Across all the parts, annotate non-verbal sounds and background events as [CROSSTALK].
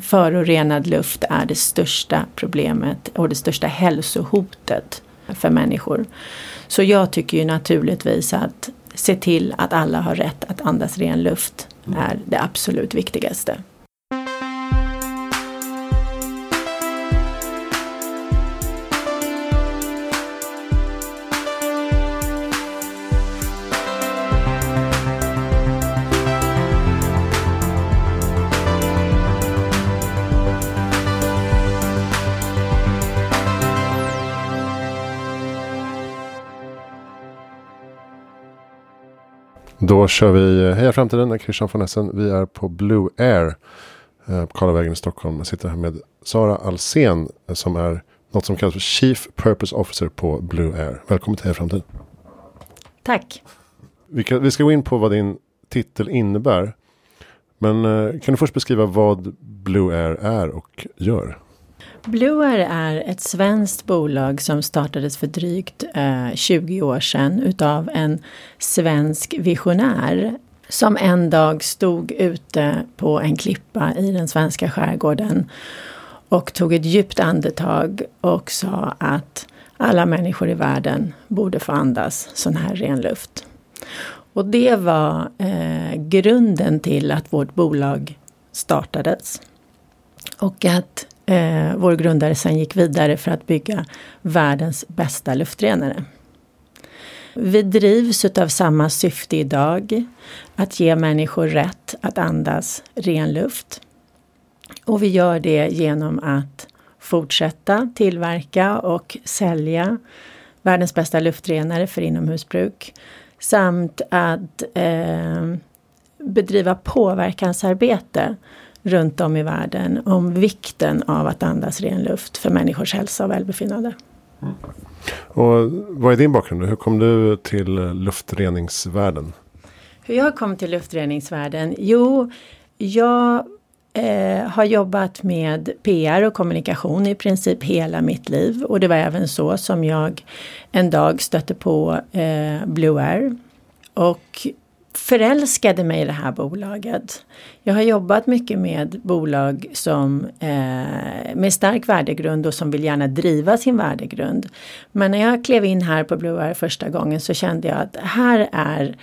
förorenad luft är det största problemet och det största hälsohotet för människor. Så jag tycker ju naturligtvis att se till att alla har rätt att andas ren luft är det absolut viktigaste. Då kör vi Heja Framtiden med Christian von Essen. Vi är på Blue Air eh, på Karlavägen i Stockholm. Jag sitter här med Sara Alsen eh, som är något som kallas för Chief Purpose Officer på Blue Air. Välkommen till Heja Framtiden. Tack. Vi, kan, vi ska gå in på vad din titel innebär. Men eh, kan du först beskriva vad Blue Air är och gör? Bluer är ett svenskt bolag som startades för drygt eh, 20 år sedan utav en svensk visionär som en dag stod ute på en klippa i den svenska skärgården och tog ett djupt andetag och sa att alla människor i världen borde få andas sån här ren luft. Och det var eh, grunden till att vårt bolag startades. Och att eh, vår grundare sen gick vidare för att bygga världens bästa luftrenare. Vi drivs av samma syfte idag, att ge människor rätt att andas ren luft. Och vi gör det genom att fortsätta tillverka och sälja världens bästa luftrenare för inomhusbruk samt att eh, bedriva påverkansarbete runt om i världen om vikten av att andas ren luft för människors hälsa och välbefinnande. Mm. Och vad är din bakgrund? Hur kom du till luftreningsvärlden? Hur jag kom till luftreningsvärlden? Jo, jag eh, har jobbat med PR och kommunikation i princip hela mitt liv. Och det var även så som jag en dag stötte på eh, Blue Air. Och förälskade mig i det här bolaget. Jag har jobbat mycket med bolag som eh, med stark värdegrund och som vill gärna driva sin värdegrund. Men när jag klev in här på Blue Air första gången så kände jag att här är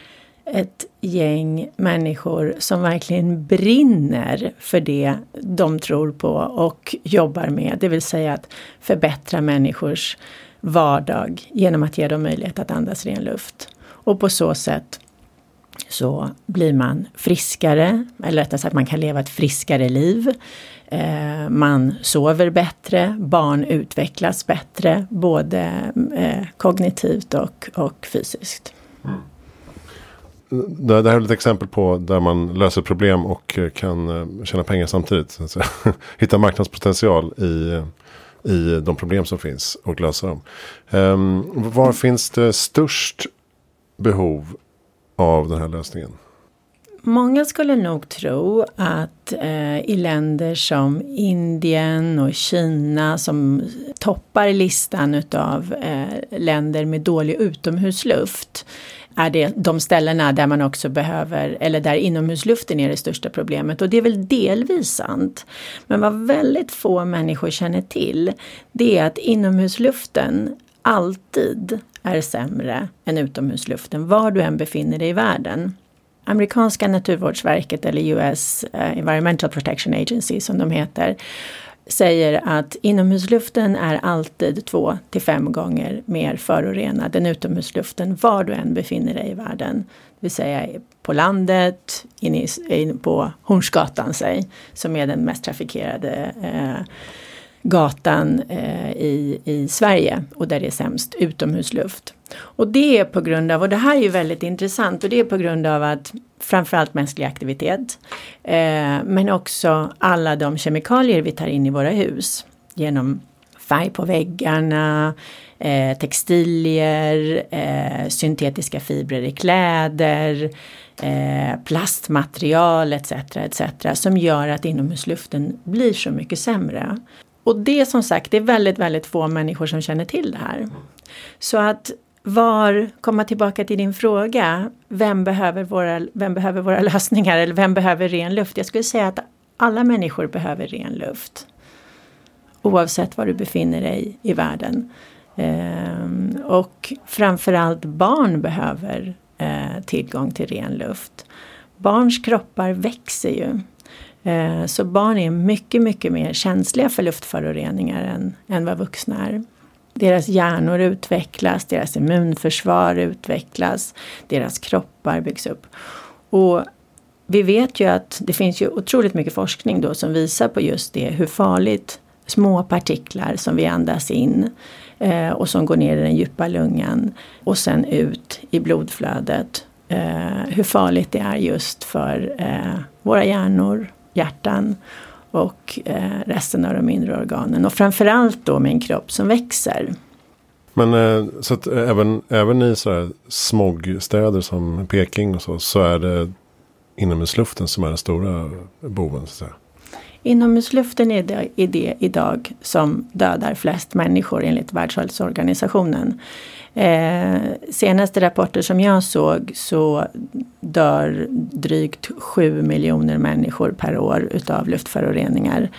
ett gäng människor som verkligen brinner för det de tror på och jobbar med. Det vill säga att förbättra människors vardag genom att ge dem möjlighet att andas ren luft. Och på så sätt så blir man friskare, eller rättare sagt man kan leva ett friskare liv. Eh, man sover bättre, barn utvecklas bättre, både eh, kognitivt och, och fysiskt. Mm. Det, det här är ett exempel på där man löser problem och eh, kan eh, tjäna pengar samtidigt. [LAUGHS] Hitta marknadspotential i, i de problem som finns och lösa dem. Ehm, var finns det störst behov av den här lösningen? Många skulle nog tro att eh, i länder som Indien och Kina som toppar listan utav eh, länder med dålig utomhusluft är det de ställena där man också behöver, eller där inomhusluften är det största problemet. Och det är väl delvis sant. Men vad väldigt få människor känner till, det är att inomhusluften alltid är sämre än utomhusluften var du än befinner dig i världen. Amerikanska naturvårdsverket eller US eh, Environmental Protection Agency som de heter säger att inomhusluften är alltid två till fem gånger mer förorenad än utomhusluften var du än befinner dig i världen. Det vill säga på landet, in, i, in på Hornsgatan säg, som är den mest trafikerade eh, gatan eh, i, i Sverige och där det är sämst utomhusluft. Och det är på grund av, och det här är ju väldigt intressant, och det är på grund av att framförallt mänsklig aktivitet eh, men också alla de kemikalier vi tar in i våra hus genom färg på väggarna, eh, textilier, eh, syntetiska fibrer i kläder, eh, plastmaterial etc. etc. som gör att inomhusluften blir så mycket sämre. Och det som sagt, det är väldigt, väldigt få människor som känner till det här. Så att var, komma tillbaka till din fråga, vem behöver, våra, vem behöver våra [LAUGHS] lösningar eller vem behöver ren luft? Jag skulle säga att alla människor behöver ren luft. Oavsett var du befinner dig i världen. Eh, och framförallt barn behöver eh, tillgång till ren luft. Barns kroppar växer ju. Eh, så barn är mycket, mycket mer känsliga för luftföroreningar än, än vad vuxna är. Deras hjärnor utvecklas, deras immunförsvar utvecklas, deras kroppar byggs upp. Och vi vet ju att det finns ju otroligt mycket forskning då som visar på just det, hur farligt små partiklar som vi andas in eh, och som går ner i den djupa lungan och sen ut i blodflödet. Eh, hur farligt det är just för eh, våra hjärnor, hjärtan och eh, resten av de mindre organen. Och framförallt då med en kropp som växer. Men eh, så att eh, även, även i sådär smogstäder som Peking och så, så är det inomhusluften som är den stora boven. Så att säga. Inomhusluften är det, är det idag som dödar flest människor enligt Världshälsoorganisationen. Eh, senaste rapporter som jag såg så dör drygt 7 miljoner människor per år utav luftföroreningar.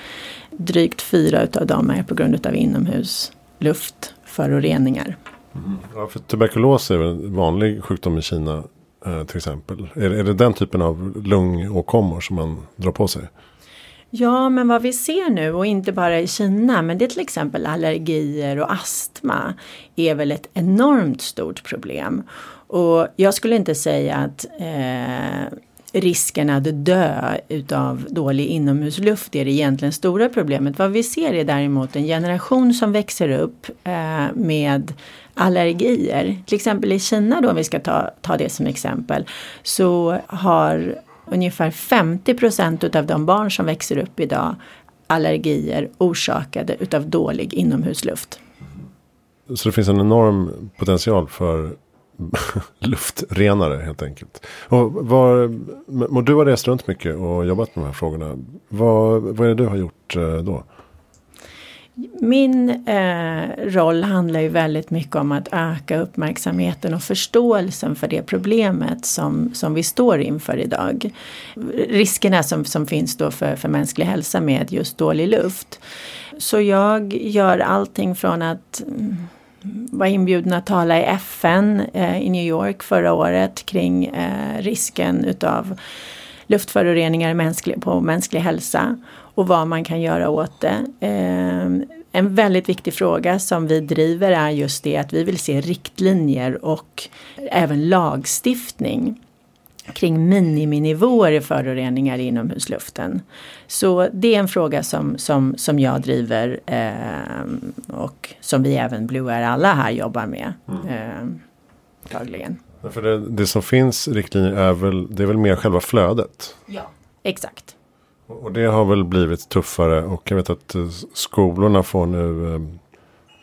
Drygt fyra utav dem är på grund utav inomhusluftföroreningar. Mm. Ja, för tuberkulos är en vanlig sjukdom i Kina eh, till exempel. Är, är det den typen av lungåkommor som man drar på sig? Ja, men vad vi ser nu och inte bara i Kina, men det är till exempel allergier och astma är väl ett enormt stort problem. Och jag skulle inte säga att eh, risken att dö utav dålig inomhusluft är det egentligen stora problemet. Vad vi ser är däremot en generation som växer upp eh, med allergier. Till exempel i Kina då, om vi ska ta, ta det som exempel, så har ungefär 50 procent utav de barn som växer upp idag allergier orsakade utav dålig inomhusluft. Så det finns en enorm potential för [LAUGHS] luftrenare helt enkelt. Och var, du har rest runt mycket och jobbat med de här frågorna. Vad, vad är det du har gjort eh, då? Min eh, roll handlar ju väldigt mycket om att öka uppmärksamheten och förståelsen för det problemet som, som vi står inför idag. Riskerna som, som finns då för, för mänsklig hälsa med just dålig luft. Så jag gör allting från att mm, var inbjuden att tala i FN eh, i New York förra året kring eh, risken utav luftföroreningar mänsklig, på mänsklig hälsa och vad man kan göra åt det. Eh, en väldigt viktig fråga som vi driver är just det att vi vill se riktlinjer och även lagstiftning kring miniminivåer i föroreningar i inomhusluften. Så det är en fråga som, som, som jag driver eh, och som vi även Blue Air alla här jobbar med eh, dagligen. För det, det, som finns riktlinjer är väl, det är väl mer själva flödet? Ja, exakt. Och det har väl blivit tuffare och jag vet att eh, skolorna får nu eh,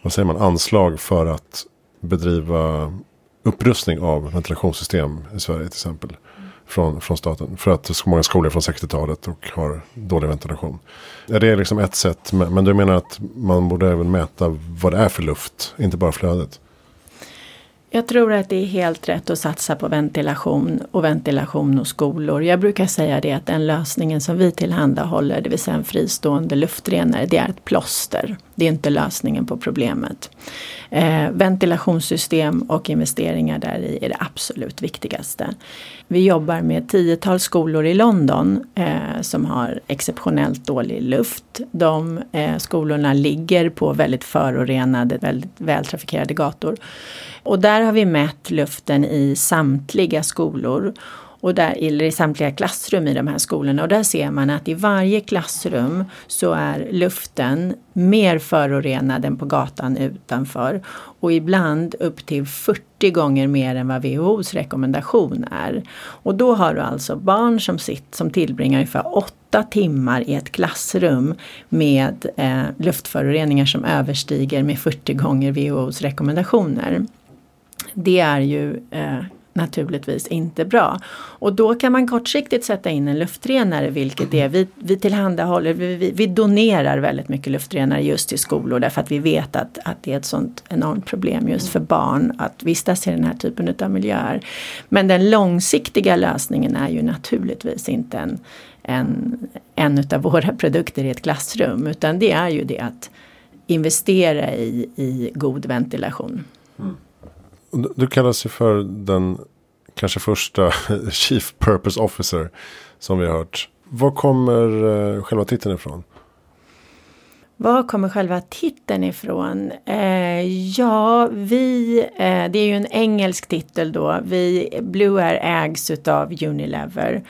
vad säger man, anslag för att bedriva upprustning av ventilationssystem i Sverige till exempel. Från, från staten. För att så många skolor är från 60-talet och har dålig ventilation. Är det liksom ett sätt. Men du menar att man borde även mäta vad det är för luft. Inte bara flödet. Jag tror att det är helt rätt att satsa på ventilation och ventilation och skolor. Jag brukar säga det att den lösningen som vi tillhandahåller, det vill säga en fristående luftrenare, det är ett plåster. Det är inte lösningen på problemet. Eh, ventilationssystem och investeringar där i är det absolut viktigaste. Vi jobbar med tiotals skolor i London eh, som har exceptionellt dålig luft. De eh, skolorna ligger på väldigt förorenade, väldigt vältrafikerade gator. Och där har vi mätt luften i samtliga skolor och där, eller i samtliga klassrum i de här skolorna. Och där ser man att i varje klassrum så är luften mer förorenad än på gatan utanför. Och ibland upp till 40 gånger mer än vad WHOs rekommendation är. Och då har du alltså barn som, sitt, som tillbringar ungefär 8 timmar i ett klassrum med eh, luftföroreningar som överstiger med 40 gånger WHOs rekommendationer. Det är ju eh, naturligtvis inte bra. Och då kan man kortsiktigt sätta in en luftrenare vilket är, vi, vi tillhandahåller, vi, vi, vi donerar väldigt mycket luftrenare just till skolor därför att vi vet att, att det är ett sånt enormt problem just för barn att vistas i den här typen av miljöer. Men den långsiktiga lösningen är ju naturligtvis inte en, en, en utav våra produkter i ett klassrum utan det är ju det att investera i, i god ventilation. Mm. Du kallas ju för den kanske första [LAUGHS] Chief Purpose Officer som vi har hört. Var kommer eh, själva titeln ifrån? Var kommer själva titeln ifrån? Eh, ja, vi, eh, det är ju en engelsk titel då. Vi, Blue Air ägs utav Unilever.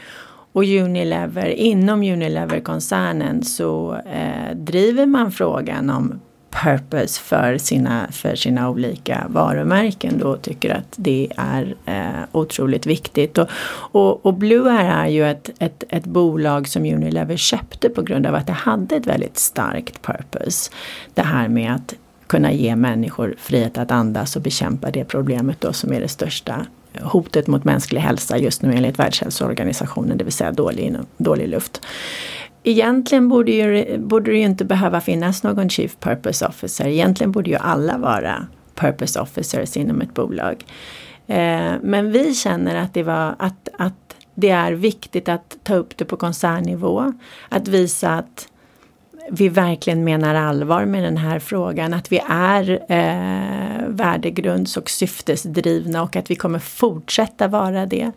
Och Unilever, inom Unilever-koncernen så eh, driver man frågan om purpose för sina, för sina olika varumärken då tycker att det är eh, otroligt viktigt. Och, och, och Blue Air är ju ett, ett, ett bolag som Unilever köpte på grund av att det hade ett väldigt starkt purpose. Det här med att kunna ge människor frihet att andas och bekämpa det problemet då som är det största hotet mot mänsklig hälsa just nu enligt Världshälsoorganisationen, det vill säga dålig, dålig luft egentligen borde, ju, borde det ju inte behöva finnas någon Chief Purpose Officer. Egentligen borde ju alla vara Purpose Officers inom ett bolag. Eh, men vi känner att det, var, att, att det är viktigt att ta upp det på koncernnivå. Att visa att vi verkligen menar allvar med den här frågan. Att vi är eh, värdegrunds och syftesdrivna och att vi kommer fortsätta vara det.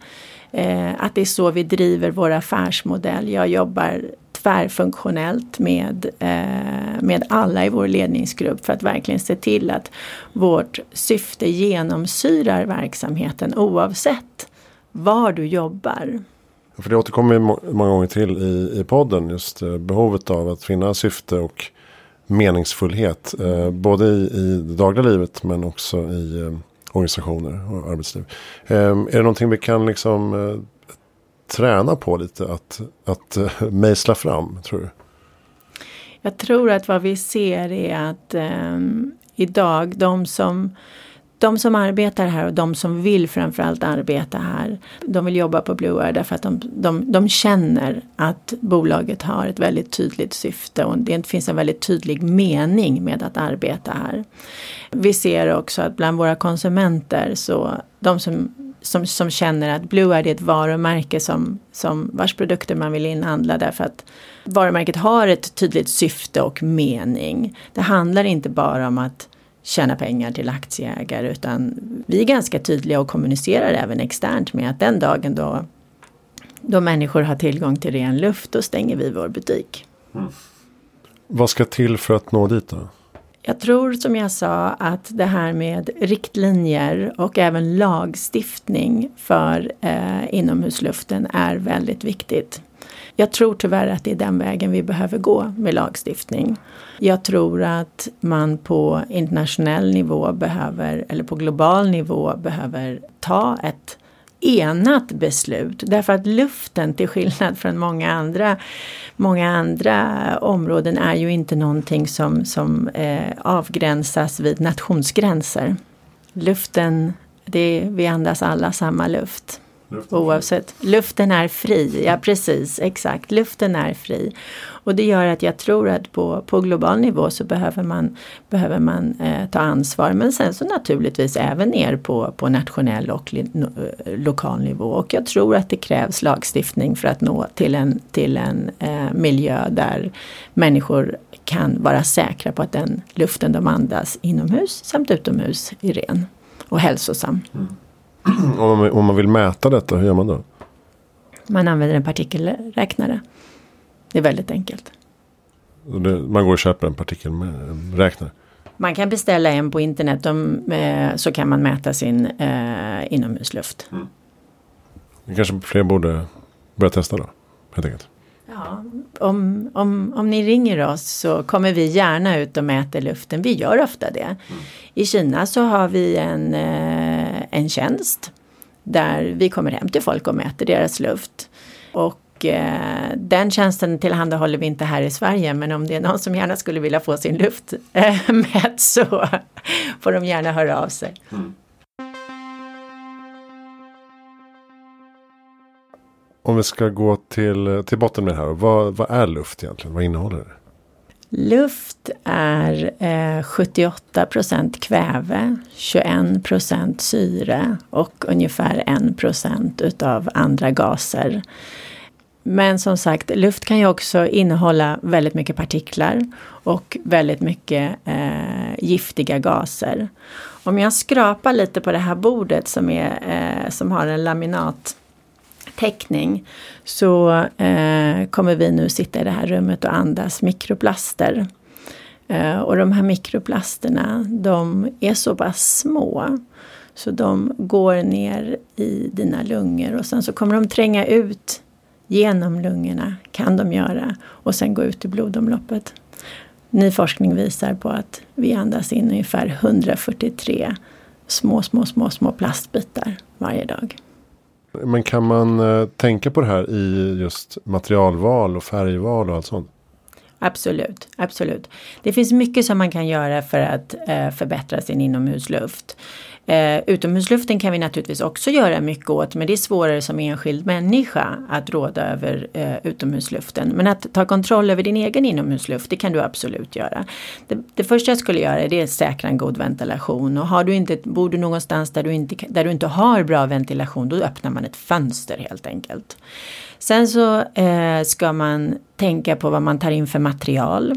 Eh, att det är så vi driver vår affärsmodell. Jag jobbar tvärfunktionellt med, eh, med alla i vår ledningsgrupp för att verkligen se till att vårt syfte genomsyrar verksamheten oavsett var du jobbar. För det återkommer många gånger till i, i podden just eh, behovet av att finna syfte och meningsfullhet. Eh, både i, i det dagliga livet men också i eh, organisationer och arbetsliv. Eh, är det någonting vi kan liksom eh, träna på lite att, att eh, mejsla fram, tror du? Jag tror att vad vi ser är att eh, idag de som de som arbetar här och de som vill framförallt arbeta här. De vill jobba på Blue Air därför att de, de, de känner att bolaget har ett väldigt tydligt syfte och det finns en väldigt tydlig mening med att arbeta här. Vi ser också att bland våra konsumenter så de som som, som känner att Blue är ett varumärke som, som vars produkter man vill inhandla därför att varumärket har ett tydligt syfte och mening. Det handlar inte bara om att tjäna pengar till aktieägare utan vi är ganska tydliga och kommunicerar även externt med att den dagen då, då människor har tillgång till ren luft då stänger vi vår butik. Mm. Vad ska till för att nå dit då? Jag tror som jag sa att det här med riktlinjer och även lagstiftning för eh, inomhusluften är väldigt viktigt. Jag tror tyvärr att det är den vägen vi behöver gå med lagstiftning. Jag tror att man på internationell nivå behöver, eller på global nivå behöver ta ett enat beslut. Därför att luften till skillnad från många andra, många andra områden är ju inte någonting som, som eh, avgränsas vid nationsgränser. Luften, det, vi andas alla samma luft. Luften Oavsett. Luften är fri, ja precis, exakt. Luften är fri. Och det gör att jag tror att på, på global nivå så behöver man, behöver man eh, ta ansvar. Men sen så naturligtvis även ner på, på nationell och li, no, eh, lokal nivå. Och jag tror att det krävs lagstiftning för att nå till en, till en eh, miljö där människor kan vara säkra på att den luften de andas inomhus samt utomhus är ren och hälsosam. Mm. Om, man, om man vill mäta detta, hur gör man då? Man använder en partikelräknare. Det är väldigt enkelt. man går och köper en partikelräknare? Man kan beställa en på internet om, eh, så kan man mäta sin eh, inomhusluft. Mm. Kanske fler borde börja testa då, helt enkelt. Ja, om, om, om ni ringer oss så kommer vi gärna ut och mäter luften. Vi gör ofta det. Mm. I Kina så har vi en, eh, en tjänst där vi kommer hem till folk och mäter deras luft. Och eh, den tjänsten tillhandahåller vi inte här i Sverige men om det är någon som gärna skulle vilja få sin luft eh, [LAUGHS] mätt så får de gärna höra av sig. Mm. Om vi ska gå till, till botten med det här. Vad, vad är luft egentligen? Vad innehåller det? Luft är eh, 78 procent kväve, 21 procent syre och ungefär 1 procent utav andra gaser. Men som sagt, luft kan ju också innehålla väldigt mycket partiklar och väldigt mycket eh, giftiga gaser. Om jag skrapar lite på det här bordet som, är, eh, som har en laminat täckning så eh, kommer vi nu sitta i det här rummet och andas mikroplaster. Eh, och de här mikroplasterna de är så pass små så de går ner i dina lungor och sen så kommer de tränga ut genom lungorna, kan de göra, och sen gå ut i blodomloppet. Ny forskning visar på att vi andas in ungefär 143 små, små, små, små plastbitar varje dag. Men kan man eh, tänka på det här i just materialval och färgval och allt sånt? Absolut, absolut. Det finns mycket som man kan göra för att eh, förbättra sin inomhusluft. Eh, utomhusluften kan vi naturligtvis också göra mycket åt men det är svårare som enskild människa att råda över eh, utomhusluften. Men att ta kontroll över din egen inomhusluft det kan du absolut göra. Det, det första jag skulle göra det är att säkra en god ventilation och har du inte, bor du någonstans där du, inte, där du inte har bra ventilation då öppnar man ett fönster helt enkelt. Sen så eh, ska man tänka på vad man tar in för material.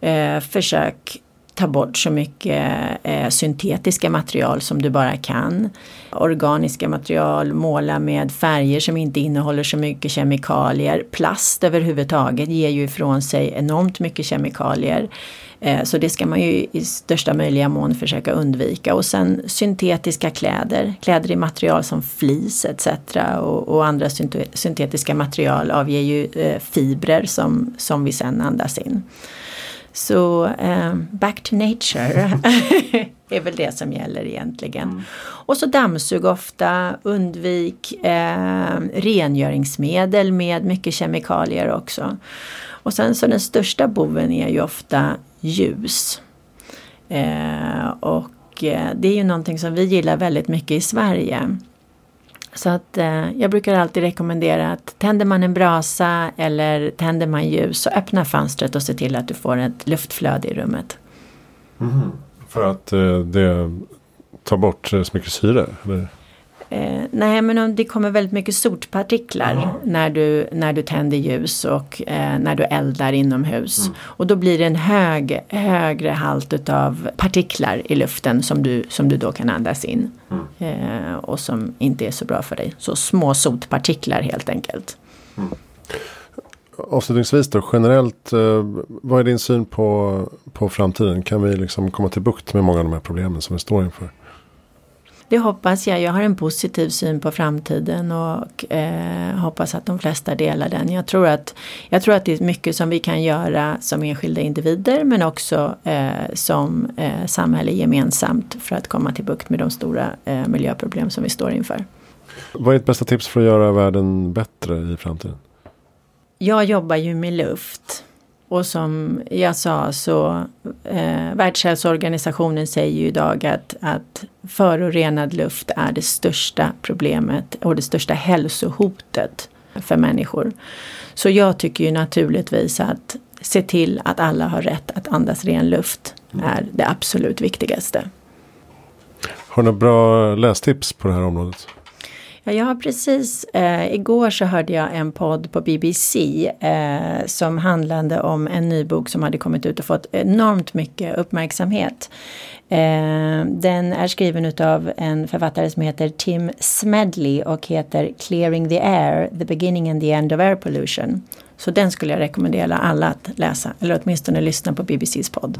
Eh, försök ta bort så mycket eh, syntetiska material som du bara kan. Organiska material, måla med färger som inte innehåller så mycket kemikalier. Plast överhuvudtaget ger ju ifrån sig enormt mycket kemikalier. Eh, så det ska man ju i största möjliga mån försöka undvika. Och sen syntetiska kläder, kläder i material som flis etc. Och, och andra syntetiska material avger ju eh, fibrer som, som vi sen andas in. Så eh, back to nature [LAUGHS] är väl det som gäller egentligen. Mm. Och så dammsug ofta, undvik eh, rengöringsmedel med mycket kemikalier också. Och sen så den största boven är ju ofta ljus. Eh, och eh, det är ju någonting som vi gillar väldigt mycket i Sverige. Så att eh, jag brukar alltid rekommendera att tänder man en brasa eller tänder man ljus så öppna fönstret och se till att du får ett luftflöde i rummet. Mm. För att eh, det tar bort så mycket syre? Eller? Eh, nej men om det kommer väldigt mycket sotpartiklar mm. när, du, när du tänder ljus och eh, när du eldar inomhus. Mm. Och då blir det en hög, högre halt av partiklar i luften som du, som du då kan andas in. Mm. Eh, och som inte är så bra för dig. Så små sotpartiklar helt enkelt. Mm. Avslutningsvis då, generellt, eh, vad är din syn på, på framtiden? Kan vi liksom komma till bukt med många av de här problemen som vi står inför? Det hoppas jag. Jag har en positiv syn på framtiden och eh, hoppas att de flesta delar den. Jag tror, att, jag tror att det är mycket som vi kan göra som enskilda individer men också eh, som eh, samhälle gemensamt för att komma till bukt med de stora eh, miljöproblem som vi står inför. Vad är ditt bästa tips för att göra världen bättre i framtiden? Jag jobbar ju med luft. Och som jag sa så eh, Världshälsoorganisationen säger ju idag att, att förorenad luft är det största problemet och det största hälsohotet för människor. Så jag tycker ju naturligtvis att se till att alla har rätt att andas ren luft är det absolut viktigaste. Har du några bra lästips på det här området? Ja, jag har precis, eh, igår så hörde jag en podd på BBC eh, som handlade om en ny bok som hade kommit ut och fått enormt mycket uppmärksamhet. Eh, den är skriven av en författare som heter Tim Smedley och heter Clearing the Air, The Beginning and the End of Air Pollution. Så den skulle jag rekommendera alla att läsa, eller åtminstone lyssna på BBCs podd.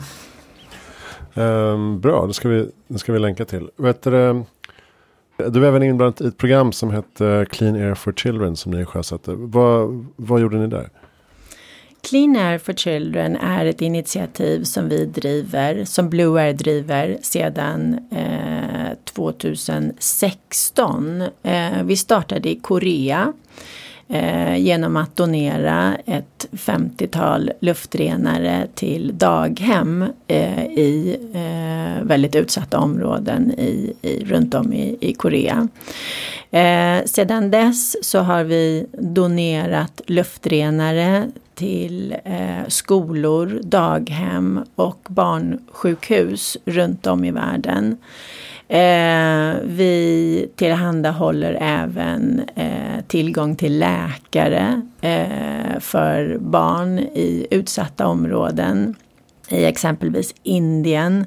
Um, bra, det ska, vi, det ska vi länka till. Vet du, du är även inblandad i ett program som heter Clean Air for Children som ni sjösatte. Vad, vad gjorde ni där? Clean Air for Children är ett initiativ som vi driver, som Blue Air driver sedan eh, 2016. Eh, vi startade i Korea eh, genom att donera ett 50-tal luftrenare till daghem eh, i eh, väldigt utsatta områden i, i, runt om i, i Korea. Eh, sedan dess så har vi donerat luftrenare till eh, skolor, daghem och barnsjukhus runt om i världen. Eh, vi tillhandahåller även eh, tillgång till läkare eh, för barn i utsatta områden i exempelvis Indien.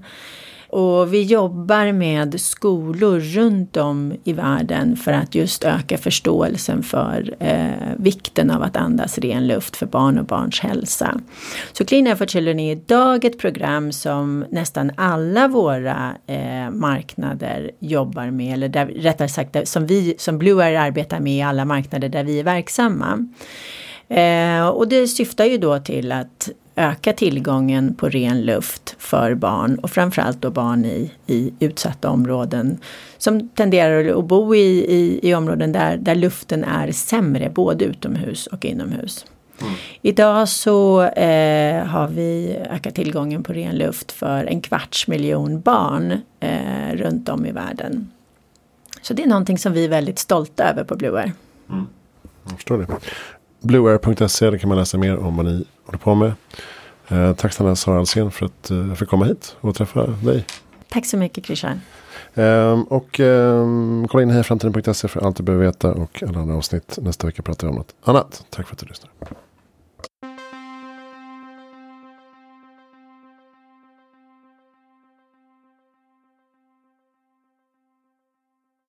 Och vi jobbar med skolor runt om i världen för att just öka förståelsen för eh, vikten av att andas ren luft för barn och barns hälsa. Så Clean Air for Children är idag ett program som nästan alla våra eh, marknader jobbar med, eller där, rättare sagt som vi som Blue Air arbetar med i alla marknader där vi är verksamma. Eh, och det syftar ju då till att öka tillgången på ren luft för barn och framförallt då barn i, i utsatta områden som tenderar att bo i, i, i områden där, där luften är sämre både utomhus och inomhus. Mm. Idag så eh, har vi ökat tillgången på ren luft för en kvarts miljon barn eh, runt om i världen. Så det är någonting som vi är väldigt stolta över på Blue Air. Mm. Jag förstår det. Blueair.se, där kan man läsa mer om vad ni håller på med. Eh, tack snälla Sara Alsen för att jag eh, fick komma hit och träffa dig. Tack så mycket Christian. Eh, och eh, kolla in hejaframtiden.se för allt du behöver veta och alla andra avsnitt. Nästa vecka pratar vi om något annat. Tack för att du lyssnade.